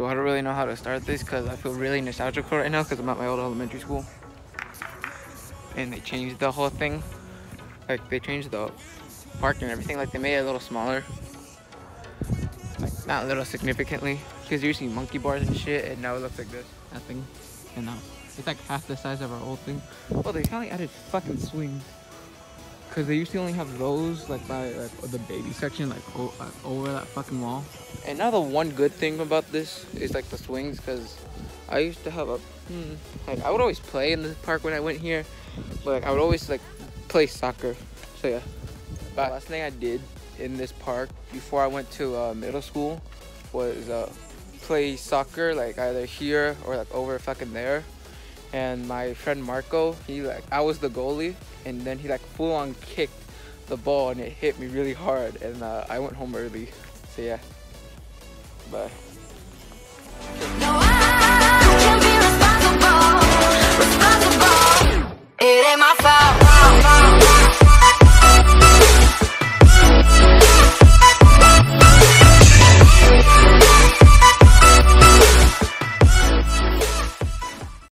So I don't really know how to start this because I feel really nostalgic right now because I'm at my old elementary school. And they changed the whole thing. Like they changed the park and everything. Like they made it a little smaller. Like not a little significantly. Because you see monkey bars and shit and now it looks like this. Nothing. thing. And now it's like half the size of our old thing. Oh, they finally added fucking swings. Cause they used to only have those like by like the baby section like, o- like over that fucking wall. And now the one good thing about this is like the swings, cause I used to have a hmm, like I would always play in the park when I went here, but like, I would always like play soccer. So yeah. But the last thing I did in this park before I went to uh, middle school was uh, play soccer like either here or like over fucking there. And my friend Marco, he like I was the goalie, and then he like full on kicked the ball and it hit me really hard, and uh, I went home early. So yeah. Bye.